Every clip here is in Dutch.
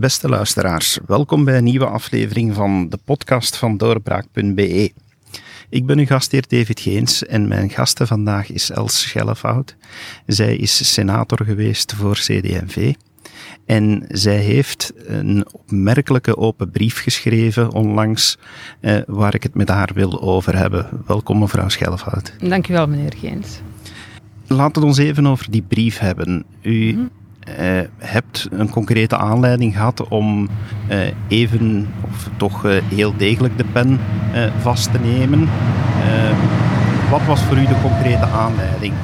Beste luisteraars, welkom bij een nieuwe aflevering van de podcast van doorbraak.be. Ik ben uw gastheer David Geens en mijn gasten vandaag is Els Schellefout. Zij is senator geweest voor CD&V en zij heeft een opmerkelijke open brief geschreven onlangs eh, waar ik het met haar wil over hebben. Welkom mevrouw Schellefout. Dankjewel meneer Geens. Laten we ons even over die brief hebben. U mm uh, hebt een concrete aanleiding gehad om uh, even, of toch uh, heel degelijk de pen vast te nemen. wat was voor u de concrete aanleiding?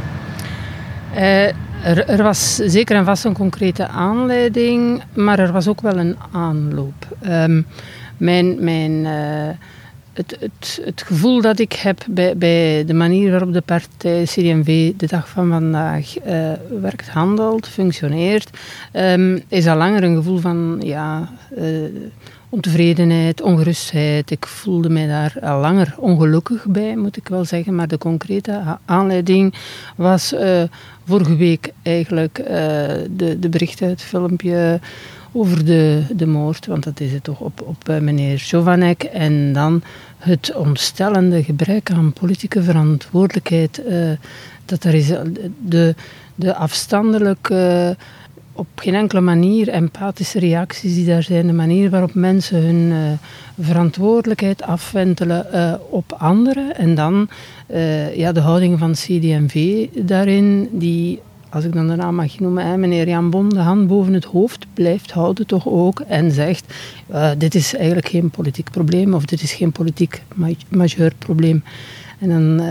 Er, er, was zeker en vast een concrete aanleiding, maar er was ook wel een aanloop. Um, mijn, mijn het, het, het gevoel dat ik heb bij, bij de manier waarop de partij CD&V de dag van vandaag uh, werkt, handelt, functioneert, um, is al langer een gevoel van ja, uh, ontevredenheid, ongerustheid. Ik voelde mij daar al langer ongelukkig bij, moet ik wel zeggen. Maar de concrete aanleiding was uh, vorige week eigenlijk de, de berichten, het filmpje over de, de moord, want dat is het toch, op, op meneer Chovanek. En dan het ontstellende gebrek aan politieke verantwoordelijkheid dat er is. De, de afstandelijke, op geen enkele manier empathische reacties die daar zijn, de manier waarop mensen hun uh, verantwoordelijkheid afwentelen uh, op anderen. En dan ja, de houding van CD&V daarin, die als ik dan de naam mag noemen, hè, meneer Jan Bon de hand boven het hoofd blijft houden toch ook en zegt, dit is eigenlijk geen politiek probleem of dit is geen politiek majeur probleem. En dan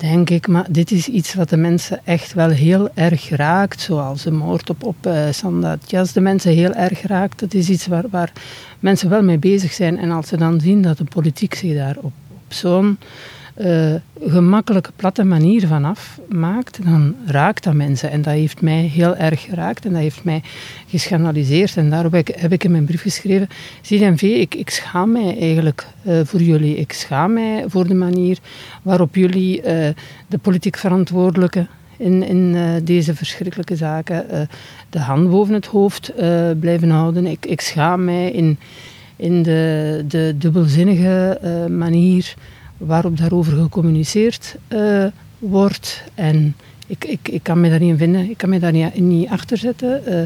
denk ik, maar dit is iets wat de mensen echt wel heel erg raakt, zoals de moord op, op uh, Sandat Jas de mensen heel erg raakt. Dat is iets waar, waar mensen wel mee bezig zijn en als ze dan zien dat de politiek zich daar op, op zo'n uh, gemakkelijke, platte manier vanaf maakt, dan raakt dat mensen. En dat heeft mij heel erg geraakt en dat heeft mij geschandaliseerd. En daarop heb ik, heb ik in mijn brief geschreven, CDMV, ik, ik schaam mij eigenlijk uh, voor jullie. Ik schaam mij voor de manier waarop jullie uh, de politiek verantwoordelijke in, in deze verschrikkelijke zaken de hand boven het hoofd blijven houden. Ik, ik schaam mij in, in de, de dubbelzinnige manier waarop daarover gecommuniceerd uh, wordt. En ik, ik, ik kan me daar niet in vinden, ik kan me daar niet, niet achter zetten. Uh,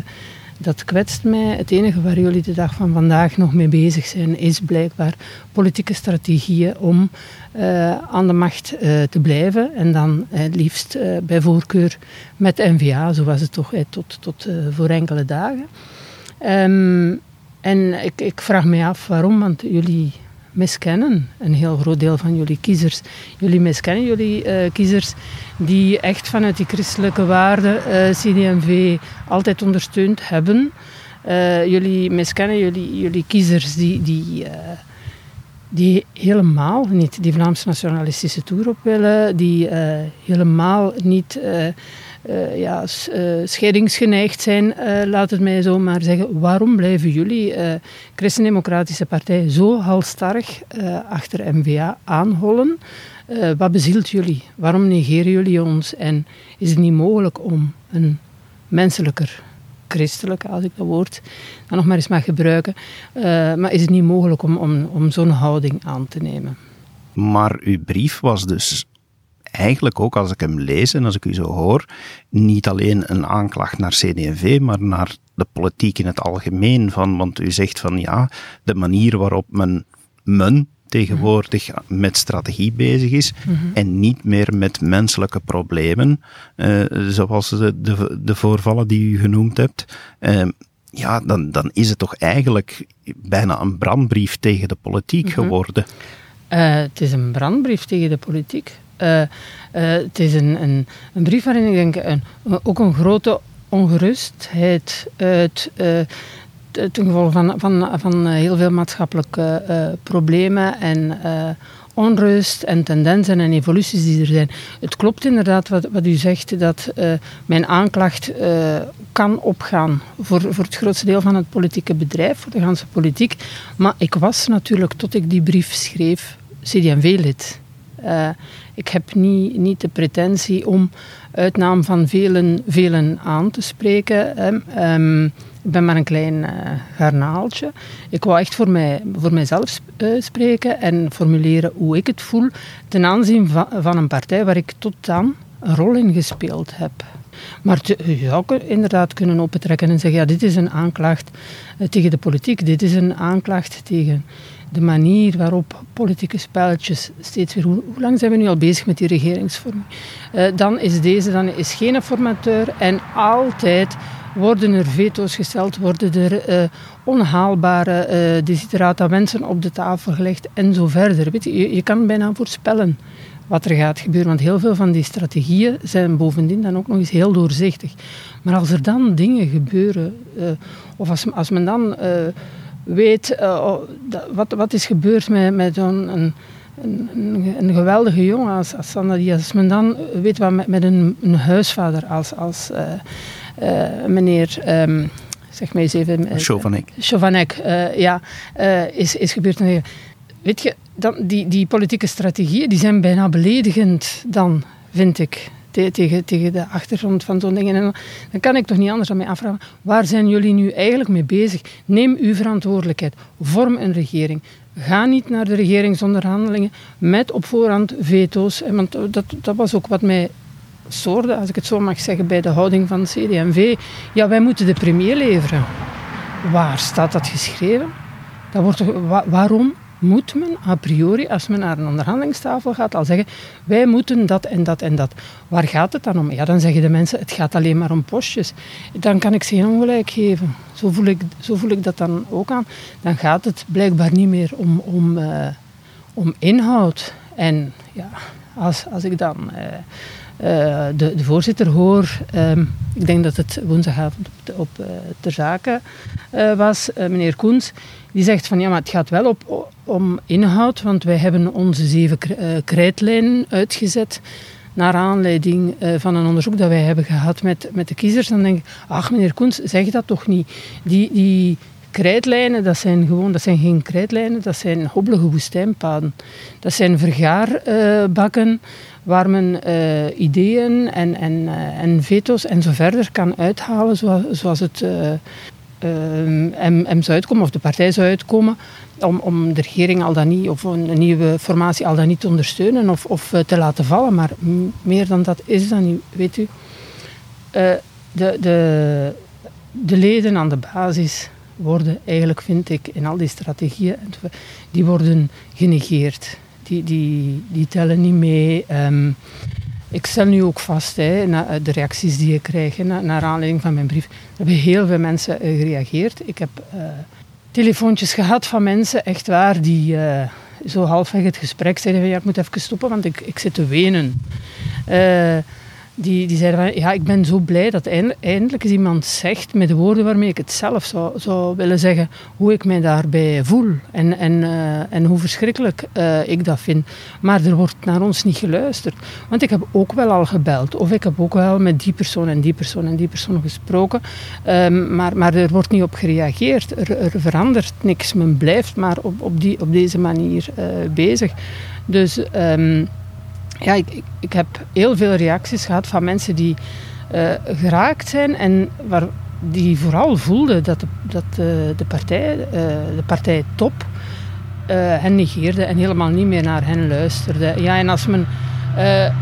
dat kwetst mij. Het enige waar jullie de dag van vandaag nog mee bezig zijn, is blijkbaar politieke strategieën om uh, aan de macht te blijven. En dan het liefst bij voorkeur met NVA, zo was het toch tot, tot voor enkele dagen. Um, en ik, ik vraag me af waarom, want jullie miskennen een heel groot deel van jullie kiezers. Jullie miskennen jullie uh, kiezers die echt vanuit die christelijke waarden uh, eh, altijd ondersteund hebben. Uh, jullie miskennen jullie, jullie kiezers die, die, die helemaal niet die Vlaamse nationalistische toer op willen, die helemaal niet uh, ja, uh, scheidingsgeneigd zijn, laat het mij zo maar zeggen. Waarom blijven jullie, Christen-Democratische Partij, zo halstarrig achter MVA aanhollen? wat bezielt jullie? Waarom negeren jullie ons? En is het niet mogelijk om een menselijker, christelijke, als ik dat woord dan nog maar eens mag gebruiken, maar is het niet mogelijk om, om, om zo'n houding aan te nemen? Maar uw brief was dus eigenlijk ook, als ik hem lees en als ik u zo hoor, niet alleen een aanklacht naar CD&V, maar naar de politiek in het algemeen. Van, want u zegt van ja, de manier waarop men, men tegenwoordig met strategie bezig is mhm. en niet meer met menselijke problemen, uh, zoals de, de, de, voorvallen die u genoemd hebt. Uh, ja, dan, dan is het toch eigenlijk bijna een brandbrief tegen de politiek mhm. geworden. Uh, het is een brandbrief tegen de politiek. Uh, het is een, een, een, brief waarin ik denk een, ook een grote ongerustheid uit ten gevolge van, van, van heel veel maatschappelijke problemen en onrust en tendensen en evoluties die er zijn. Het klopt inderdaad wat, wat u zegt, dat mijn aanklacht kan opgaan voor, voor het grootste deel van het politieke bedrijf, voor de ganse politiek. Maar ik was natuurlijk, tot ik die brief schreef, CD&V-lid. Uh, ik heb niet, niet de pretentie om uit naam van velen, velen aan te spreken. Um, ik ben maar een klein uh, garnaaltje. Ik wou echt voor, mij, voor mijzelf uh, spreken en formuleren hoe ik het voel ten aanzien van, van een partij waar ik tot dan een rol in gespeeld heb. Maar je zou inderdaad kunnen opentrekken en zeggen, ja, dit is een aanklacht tegen de politiek, dit is een aanklacht tegen de manier waarop politieke spelletjes steeds weer... Hoe, hoe lang zijn we nu al bezig met die regeringsvorming? Uh, dan is deze dan is geen formateur en altijd worden er veto's gesteld, worden er uh, onhaalbare uh, desiderata wensen op de tafel gelegd en zo verder. Weet je, je kan bijna voorspellen wat er gaat gebeuren, want heel veel van die strategieën zijn bovendien dan ook nog eens heel doorzichtig. Maar als er dan dingen gebeuren, of als, als men dan weet uh, wat, wat is gebeurd met, met zo'n een, een, een, geweldige jongen als, als Sandra Diaz. Als men dan weet wat met, met een, een huisvader als, als uh, meneer... Um, zeg mij eens even... Chauvanek. Chauvanek, ja, is, is gebeurd. Weet je, dan, die, die politieke strategieën die zijn bijna beledigend dan, vind ik tegen, tegen de achtergrond van zo'n dingen. En dan kan ik toch niet anders dan mij afvragen, waar zijn jullie nu eigenlijk mee bezig? Neem uw verantwoordelijkheid. Vorm een regering. Ga niet naar de regeringsonderhandelingen met op voorhand veto's. Want dat, dat was ook wat mij stoorde, als ik het zo mag zeggen, bij de houding van CD&V. Ja, wij moeten de premier leveren. Waar staat dat geschreven? Dat wordt waarom moet men a priori, als men naar een onderhandelingstafel gaat, al zeggen: wij moeten dat en dat en dat. Waar gaat het dan om? Ja, dan zeggen de mensen: het gaat alleen maar om postjes. Dan kan ik ze geen ongelijk geven. Zo voel ik, zo voel ik dat dan ook aan. Dan gaat het blijkbaar niet meer om, om, uh, om inhoud. En ja, als, als ik dan. Uh, uh, de, de, voorzitter hoor, um, ik denk dat het woensdagavond op, op uh, ter zake uh, was, meneer Koens, die zegt van ja, maar het gaat wel op, om inhoud, want wij hebben onze zeven krijtlijnen uitgezet naar aanleiding van een onderzoek dat wij hebben gehad met, met de kiezers. Dan denk ik, ach meneer Koens, zeg dat toch niet. Die, die krijtlijnen, dat zijn gewoon, dat zijn geen krijtlijnen, dat zijn hobbelige woestijnpaden. Dat zijn vergaarbakken waar men uh, ideeën en, en, uh, en veto's en zo verder kan uithalen zoals, zoals het uh, M, zou uitkomen of de partij zou uitkomen om, om de regering al dan niet of een nieuwe formatie al dan niet te ondersteunen of, of te laten vallen. Maar meer dan dat is dat niet, weet u. de, de, de leden aan de basis worden eigenlijk, vind ik, in al die strategieën, die worden genegeerd die, die, die tellen niet mee. Um, ik stel nu ook vast, hè, na de reacties die ik krijg, na, naar aanleiding van mijn brief, er hebben heel veel mensen uh, gereageerd. Ik heb uh, telefoontjes gehad van mensen, echt waar, die zo halfweg het gesprek zeiden van ja, ik moet even stoppen, want ik, ik zit te wenen die, die zeiden van, ja, ik ben zo blij dat eindelijk eens iemand zegt met de woorden waarmee ik het zelf zou, zou willen zeggen, hoe ik mij daarbij voel en, en, uh, en hoe verschrikkelijk uh, ik dat vind. Maar er wordt naar ons niet geluisterd. Want ik heb ook wel al gebeld, of ik heb ook wel met die persoon en die persoon en die persoon gesproken, um, maar, maar er wordt niet op gereageerd. Er, er verandert niks, men blijft maar op, op, die, op deze manier uh, bezig. Dus... Um, ja, ik, ik, heb heel veel reacties gehad van mensen die uh, geraakt zijn en waar, die vooral voelden dat de, dat de, de partij, uh, de partij top uh, hen negeerde en helemaal niet meer naar hen luisterde. Ja, en als men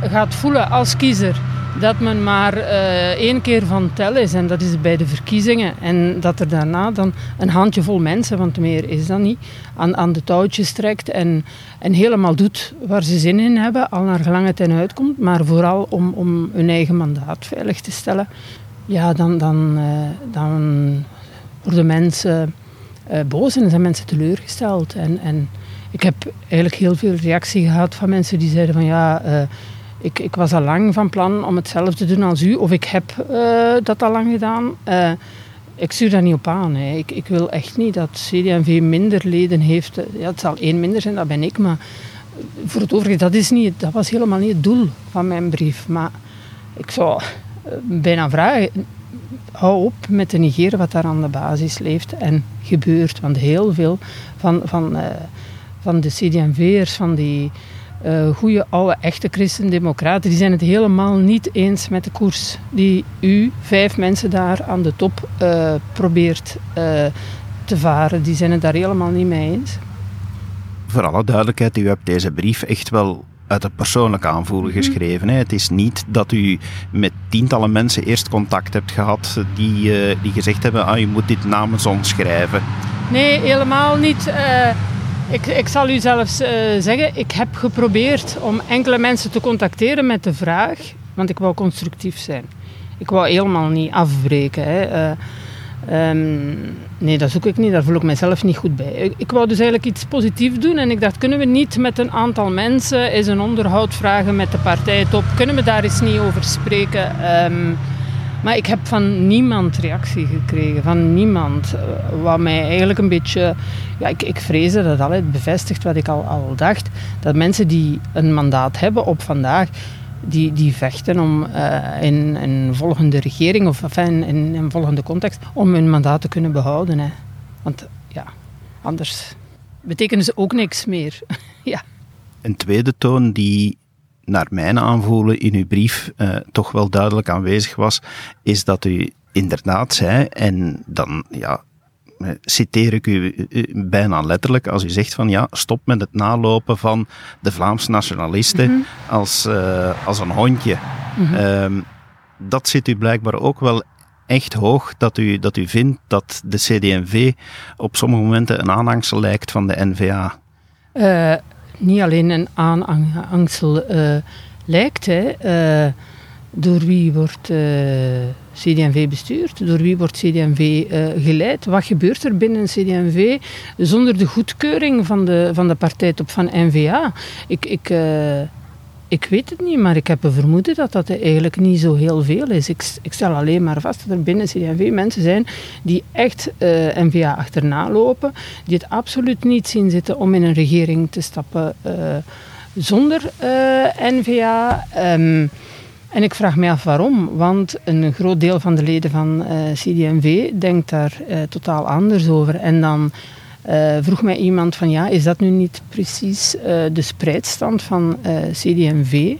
gaat voelen als kiezer dat men maar uh, één keer van tel is en dat is bij de verkiezingen. En dat er daarna dan een handjevol mensen, want meer is dat niet, aan, aan de touwtjes trekt en, en helemaal doet waar ze zin in hebben, al naar gelang het ten uitkomt, maar vooral om, om hun eigen mandaat veilig te stellen. Ja, dan, dan, uh, dan worden mensen uh, boos en zijn mensen teleurgesteld. En, en ik heb eigenlijk heel veel reactie gehad van mensen die zeiden van ja ik, ik was al lang van plan om hetzelfde te doen als u, of ik heb uh, dat al lang gedaan. Uh, ik stuur daar niet op aan. Hè. Ik, ik wil echt niet dat CD&V minder leden heeft. Ja, het zal één minder zijn, dat ben ik. Maar voor het overige, dat, is niet, dat was helemaal niet het doel van mijn brief. Maar ik zou eh, bijna vragen, hou op met te negeren wat daar aan de basis leeft en gebeurt. Want heel veel van, van, van de CD&V'ers, van die uh, goede, oude, echte christendemocraten, die zijn het helemaal niet eens met de koers die u, vijf mensen daar aan de top, uh, probeert uh, te varen. Die zijn het daar helemaal niet mee eens. Voor alle duidelijkheid, u hebt deze brief echt wel uit het persoonlijke aanvoelen mhm. geschreven. Hè. Het is niet dat u met tientallen mensen eerst contact hebt gehad die, die gezegd hebben, ah, je moet dit namens ons schrijven. Nee, helemaal niet. Ik, ik zal u zelfs uh, zeggen, ik heb geprobeerd om enkele mensen te contacteren met de vraag, want ik wou constructief zijn. Ik wou helemaal niet afbreken. Hè. Uh, um, nee, dat zoek ik niet, daar voel ik mezelf niet goed bij. Ik, ik wou dus eigenlijk iets positiefs doen en ik dacht, kunnen we niet met een aantal mensen eens een onderhoud vragen met de partijtop? Kunnen we daar eens niet over spreken? Um, maar ik heb van niemand reactie gekregen, van niemand. Eh, wat mij eigenlijk een beetje... Ja, ik, ik vreesde dat altijd bevestigt wat ik al, al dacht. Dat mensen die een mandaat hebben op vandaag, die, die vechten om uh, in een volgende regering of in een volgende context, om hun mandaat te kunnen behouden. Hè. Want ja, anders betekenen ze ook niks meer. ja. Een tweede toon die naar mijn aanvoelen in uw brief uh, toch wel duidelijk aanwezig was, is dat u inderdaad zei, en dan ja, eh, citeer ik u eh, bijna letterlijk als u zegt van ja, stop met het nalopen van de Vlaamse nationalisten mm -hmm. als, uh, als een hondje. Mm -hmm. um, dat zit u blijkbaar ook wel echt hoog, dat u, dat u vindt dat de CD&V op sommige momenten een aanhangsel lijkt van de NVA. Uh, niet alleen een aanhangsel uh, lijkt. Hè. Uh, door wie wordt uh, eh, CD&V bestuurd? Door wie wordt CD&V geleid? Wat gebeurt er binnen CD&V zonder de goedkeuring van de, van de partijtop van NVA? Ik, ik, ik weet het niet, maar ik heb een vermoeden dat dat eigenlijk niet zo heel veel is. Ik, ik stel alleen maar vast dat er binnen CD&V mensen zijn die echt uh, N-VA achterna lopen, die het absoluut niet zien zitten om in een regering te stappen uh, zonder uh, eh, NVA. Ehm, en ik vraag me af waarom, want een groot deel van de leden van CD&V denkt daar totaal anders over. En dan uh, vroeg mij iemand van ja, is dat nu niet precies uh, de spreidstand van uh, CD&V?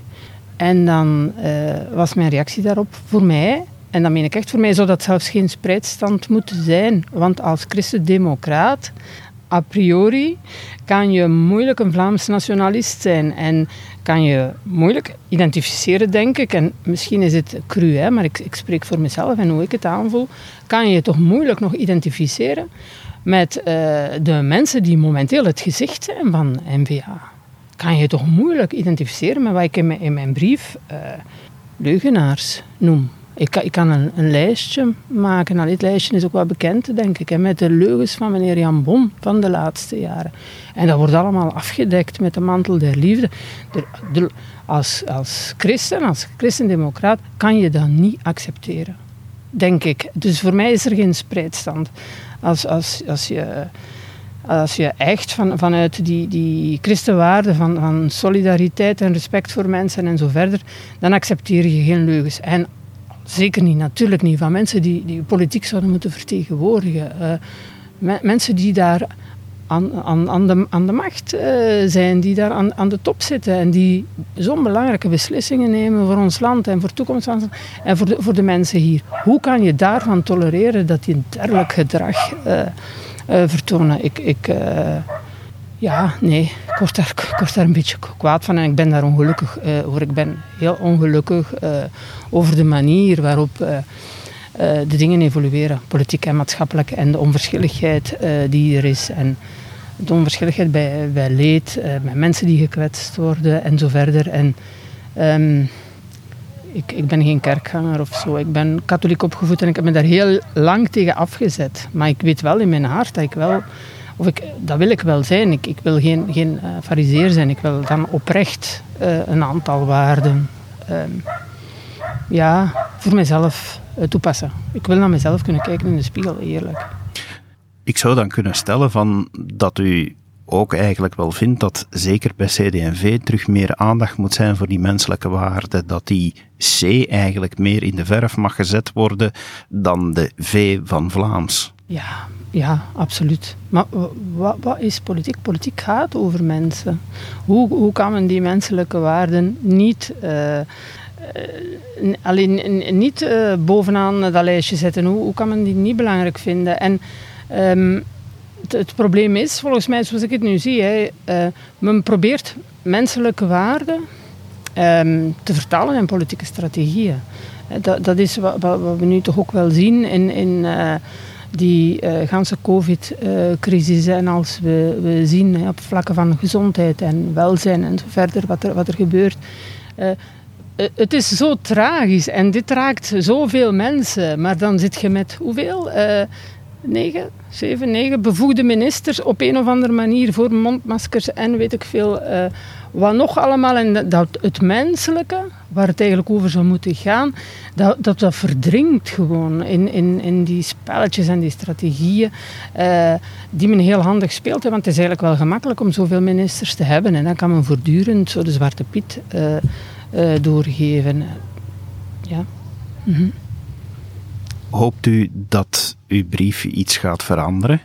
En dan was mijn reactie daarop voor mij, en dan meen ik echt voor mij, zou dat zelfs geen spreidstand moeten zijn. Want als christendemocraat, a priori, kan je moeilijk een Vlaams nationalist zijn. En kan je moeilijk identificeren, denk ik. En misschien is het cru, hè, maar ik, ik spreek voor mezelf en hoe ik het aanvoel. Kan je toch moeilijk nog identificeren met uh, de mensen die momenteel het gezicht zijn van NVA. Kan je toch moeilijk identificeren met wat ik in mijn, brief uh, leugenaars noem. Ik ik kan een, een, lijstje maken. Nou, dit lijstje is ook wel bekend, denk ik, hè, met de leugens van meneer Jan Bon van de laatste jaren. En dat wordt allemaal afgedekt met de mantel der liefde. De, de, als, als christen, als christendemocraat, kan je dat niet accepteren. Denk ik. Dus voor mij is er geen spreidstand als, als, als je als je echt van, vanuit die, die christenwaarden van, van solidariteit en respect voor mensen en zo verder, dan accepteer je geen leugens. En zeker niet, natuurlijk niet, van mensen die, die politiek zouden moeten vertegenwoordigen. Uh, mensen die daar aan, aan, aan, de, aan de macht uh, zijn, die daar aan, aan de top zitten en die zo'n belangrijke beslissingen nemen voor ons land en voor toekomst en voor de, voor de mensen hier. Hoe kan je daarvan tolereren dat die een dergelijk gedrag uh, uh, vertonen? Ik, ik, ja, nee, ik word, daar, ik daar een beetje kwaad van en ik ben daar ongelukkig over. Ik ben heel ongelukkig over de manier waarop de dingen evolueren, politiek en maatschappelijk, en de onverschilligheid die er is. En de onverschilligheid bij, bij leed, uh, met mensen die gekwetst worden en zo verder. En, um, ik, ik ben geen kerkganger of zo. Ik ben katholiek opgevoed en ik heb me daar heel lang tegen afgezet. Maar ik weet wel in mijn hart dat ik wel, of ik, dat wil ik wel zijn. Ik, ik wil geen, geen uh, fariseer zijn. Ik wil dan oprecht uh, een aantal waarden um, ja, voor mezelf toepassen. Ik wil naar mezelf kunnen kijken in de spiegel, eerlijk ik zou dan kunnen stellen van dat u ook eigenlijk wel vindt dat zeker bij CD&V terug meer aandacht moet zijn voor die menselijke waarden. Dat die C eigenlijk meer in de verf mag gezet worden dan de V van Vlaams. Ja, Ja, absoluut. Maar wat, wat, is politiek? Politiek gaat over mensen. Hoe, hoe kan men die menselijke waarden niet, uh, alleen, niet uh, bovenaan dat lijstje zetten? Hoe, hoe kan men die niet belangrijk vinden? En um, het, probleem is, volgens mij, zoals ik het nu zie, hè, men probeert menselijke waarden um, te vertalen in politieke strategieën. Dat, dat is wat, wat, we nu toch ook wel zien in, in die uh, ganse COVID-crisis. en als we, we zien op vlakken van gezondheid en welzijn en zo verder wat er, wat er gebeurt. Het is zo tragisch en dit raakt zoveel mensen. Maar dan zit je met hoeveel? Negen, zeven, negen bevoegde ministers op een of andere manier voor mondmaskers en weet ik veel wat nog allemaal. En dat het menselijke, waar het eigenlijk over zou moeten gaan, dat dat, verdringt gewoon in, in, in die spelletjes en die strategieën uh, die men heel handig speelt. Hè, want het is eigenlijk wel gemakkelijk om zoveel ministers te hebben. En dan kan men voortdurend zo de zwarte piet uh, doorgeven. Ja. -hmm. Hoopt u dat uw brief iets gaat veranderen?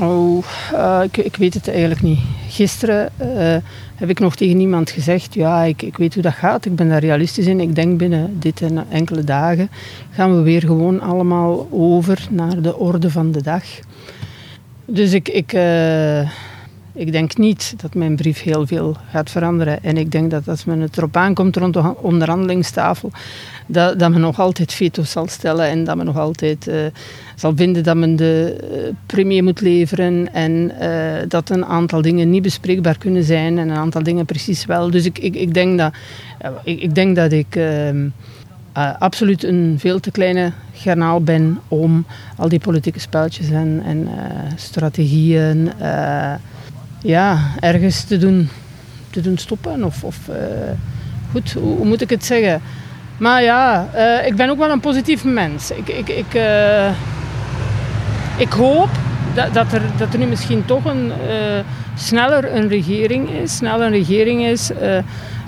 Oh, uh, ik, ik, weet het eigenlijk niet. Gisteren uh, heb ik nog tegen iemand gezegd, ja, ik, ik weet hoe dat gaat, ik ben daar realistisch in. Ik denk binnen dit en enkele dagen gaan we weer gewoon allemaal over naar de orde van de dag. Dus ik, ik, uh, ik denk niet dat mijn brief heel veel gaat veranderen. En ik denk dat als men het erop aankomt rond de onderhandelingstafel, dat, dat men nog altijd veto zal stellen en dat men nog altijd uh, zal vinden dat men de uh, premier moet leveren en uh, dat een aantal dingen niet bespreekbaar kunnen zijn en een aantal dingen precies wel. Dus ik, ik, ik denk dat ik, ik, denk dat ik ehm, absoluut een veel te kleine garnaal ben om al die politieke spelletjes en, en strategieën ja, ergens te doen, te doen stoppen. Of, of goed, hoe, moet ik het zeggen? Maar ja, uh, ik ben ook wel een positief mens. Ik, ik, ik, uh, ik hoop dat, dat, er, dat er nu misschien toch een, sneller een regering is. Sneller een regering is.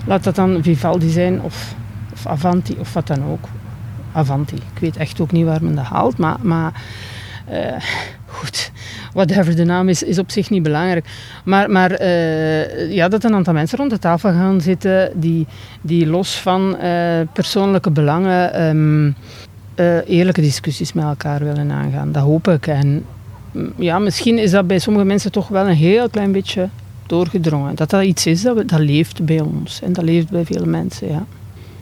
laat dat dan Vivaldi zijn of, of Avanti of wat dan ook. Avanti. Ik weet echt ook niet waar men dat haalt. Maar, maar goed, whatever de naam is, is op zich niet belangrijk. Maar, maar uh, ja, dat een aantal mensen rond de tafel gaan zitten die, die los van uh, persoonlijke belangen um, uh, eerlijke discussies met elkaar willen aangaan. Dat hoop ik. En mm, ja, misschien is dat bij sommige mensen toch wel een heel klein beetje doorgedrongen. Dat dat iets is dat, dat leeft bij ons en dat leeft bij veel mensen, ja.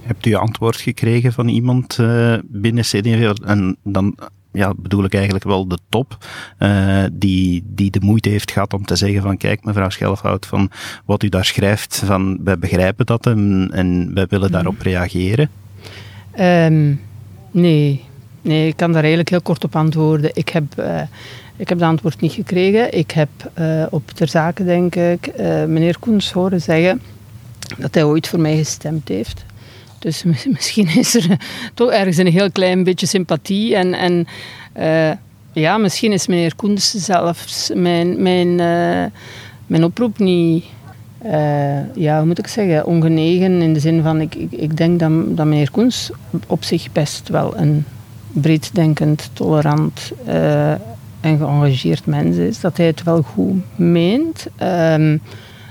Hebt u antwoord gekregen van iemand binnen CD&V? En dan ja, bedoel ik eigenlijk wel de top, uh, die, die de moeite heeft gehad om te zeggen van kijk mevrouw Schelfhout, van wat u daar schrijft, van wij begrijpen dat en, en wij willen daarop mhm. reageren? Um, nee. nee, ik kan daar eigenlijk heel kort op antwoorden. Ik heb... Uh, ik heb de antwoord niet gekregen. Ik heb uh, op ter zake, denk ik, uh, meneer Koens horen zeggen dat hij ooit voor mij gestemd heeft. Dus misschien is er toch ergens een heel klein beetje sympathie. En, en uh, ja, misschien is meneer Koens zelfs mijn, mijn, uh, mijn oproep niet, uh, ja, moet ik zeggen, ongenegen. In de zin van, ik, ik, denk dat, dat meneer Koens op zich best wel een breeddenkend, tolerant en geëngageerd mens is. Dat hij het wel goed meent.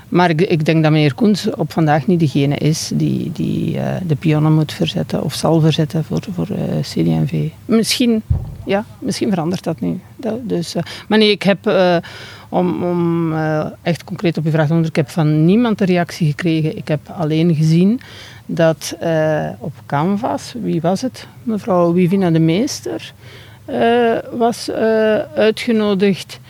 Maar ik, ik, denk dat meneer Koens op vandaag niet degene is die, die uh, de pionnen moet verzetten of zal verzetten voor, voor eh, CD&V. Misschien, ja, misschien verandert dat nu. Dat, dus, uh, maar nee, ik heb, om, om echt concreet op uw vraag te antwoorden, ik heb van niemand een reactie gekregen. Ik heb alleen gezien dat op Canvas, wie was het? Mevrouw Wivina de Meester was uitgenodigd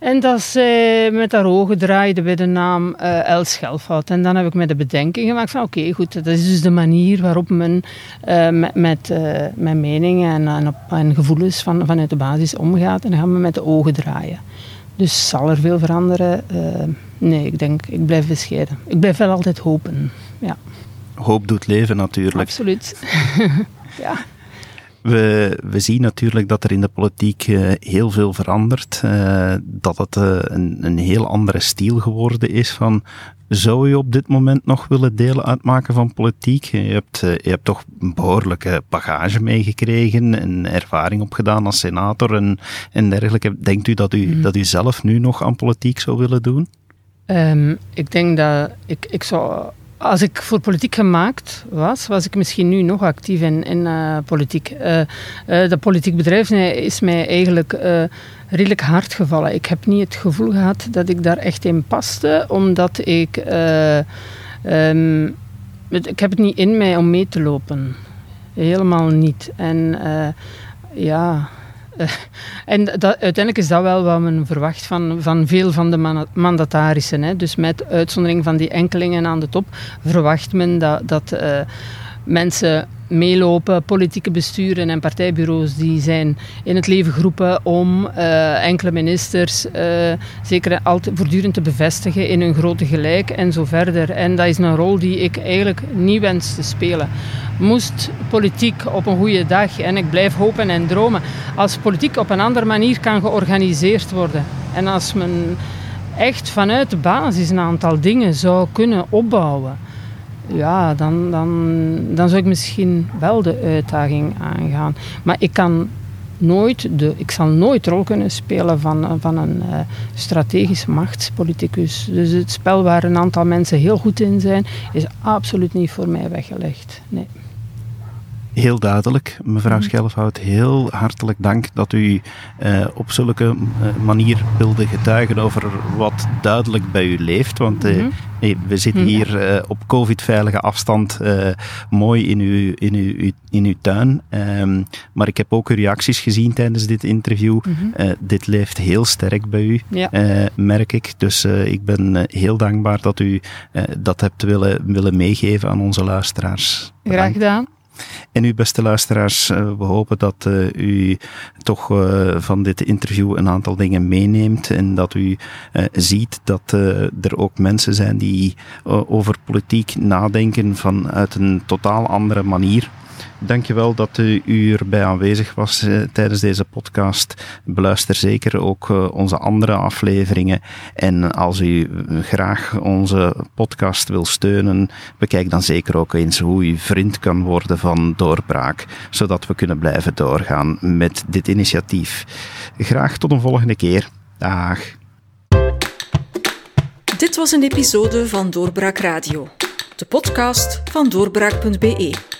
en dat zij met haar ogen draaide bij de naam uh, El Schelfhout. En dan heb ik me de bedenking gemaakt van oké, goed, dat is dus de manier waarop men uh, met, met, uh, met meningen en, en, op, en, gevoelens van, vanuit de basis omgaat. En dan gaan we met de ogen draaien. Dus zal er veel veranderen? nee, ik denk, ik blijf bescheiden. Ik blijf wel altijd hopen, ja. Hoop doet leven natuurlijk. Absoluut, ja. We, we zien natuurlijk dat er in de politiek uh, heel veel verandert. Uh, dat het uh, een, een heel andere stijl geworden is van zou je op dit moment nog willen delen uitmaken van politiek? Je hebt, je hebt toch een behoorlijke bagage meegekregen en ervaring opgedaan als senator en, en dergelijke. Denkt u dat, u mhm. dat u zelf nu nog aan politiek zou willen doen? Um, ik denk dat ik, ik zou als ik voor politiek gemaakt was, was ik misschien nu nog actief in, in uh, politiek. Uh, uh, dat politiek bedrijf is mij eigenlijk redelijk hard gevallen. Ik heb niet het gevoel gehad dat ik daar echt in paste, omdat ik. Um, ik heb het niet in mij om mee te lopen. Helemaal niet. En ja. En dat, uiteindelijk is dat wel wat men verwacht van, van veel van de mandatarissen. Hè. Dus met uitzondering van die enkelingen aan de top verwacht men dat, dat uh, mensen meelopen, politieke besturen en partijbureaus die zijn in het leven geroepen om uh, enkele ministers uh, zeker altijd voortdurend te bevestigen in hun grote gelijk en zo verder. En dat is een rol die ik eigenlijk niet wens te spelen. Moest politiek op een goede dag, en ik blijf hopen en dromen, als politiek op een andere manier kan georganiseerd worden en als men echt vanuit de basis een aantal dingen zou kunnen opbouwen ja, dan, dan, dan zou ik misschien wel de uitdaging aangaan. Maar ik kan nooit de, ik zal nooit rol kunnen spelen van, van een uh, strategisch machtspoliticus. Dus het spel waar een aantal mensen heel goed in zijn, is absoluut niet voor mij weggelegd. Nee. Heel duidelijk, mevrouw mhm. Schelfhout. Heel hartelijk dank dat u uh, op zulke uh, manier wilde getuigen over wat duidelijk bij u leeft. Want uh, nee, we zitten mhm. hier op covid-veilige afstand mooi in uw, in uw, in uw tuin. Um, maar ik heb ook uw reacties gezien tijdens dit interview. Mhm. dit leeft heel sterk bij u, ja. merk ik. Dus ik ben heel dankbaar dat u dat hebt willen, willen meegeven aan onze luisteraars. Graag gedaan. En u, beste luisteraars, eh, we hopen dat uh, u toch uh, van dit interview een aantal dingen meeneemt en dat u ziet dat er ook mensen zijn die over politiek nadenken vanuit een totaal andere manier. Dankjewel dat u erbij aanwezig was eh, tijdens deze podcast. Beluister zeker ook eh, onze andere afleveringen. En als u graag onze podcast wil steunen, bekijk dan zeker ook eens hoe u vriend kan worden van Doorbraak, zodat we kunnen blijven doorgaan met dit initiatief. Graag tot een volgende keer. Dag. Dit was een episode van Doorbraak Radio, de podcast van doorbraak.be.